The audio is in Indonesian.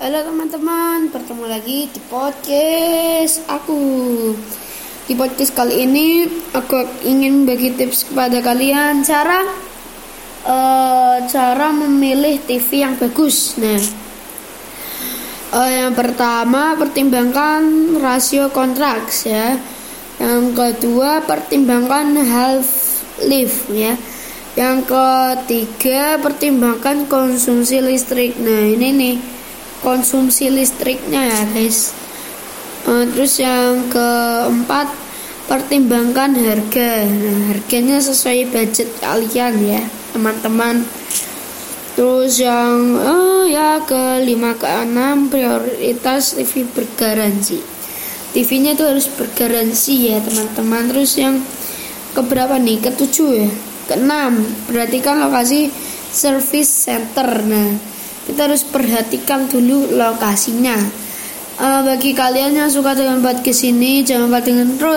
Halo teman-teman, bertemu lagi di podcast aku. Di podcast kali ini aku ingin bagi tips kepada kalian cara uh, cara memilih TV yang bagus. Nah, uh, yang pertama pertimbangkan rasio kontraks ya. Yang kedua pertimbangkan half life ya. Yang ketiga pertimbangkan konsumsi listrik. Nah, ini nih konsumsi listriknya ya guys. Uh, terus yang keempat pertimbangkan harga. Nah harganya sesuai budget kalian ya teman-teman. Terus yang uh, ya kelima ke enam prioritas TV bergaransi. TV-nya itu harus bergaransi ya teman-teman. Terus yang keberapa nih? Ketujuh ya? Keenam. Perhatikan lokasi service center. Nah kita harus perhatikan dulu lokasinya. Uh, bagi kalian yang suka dengan podcast ini jangan lupa dengan terus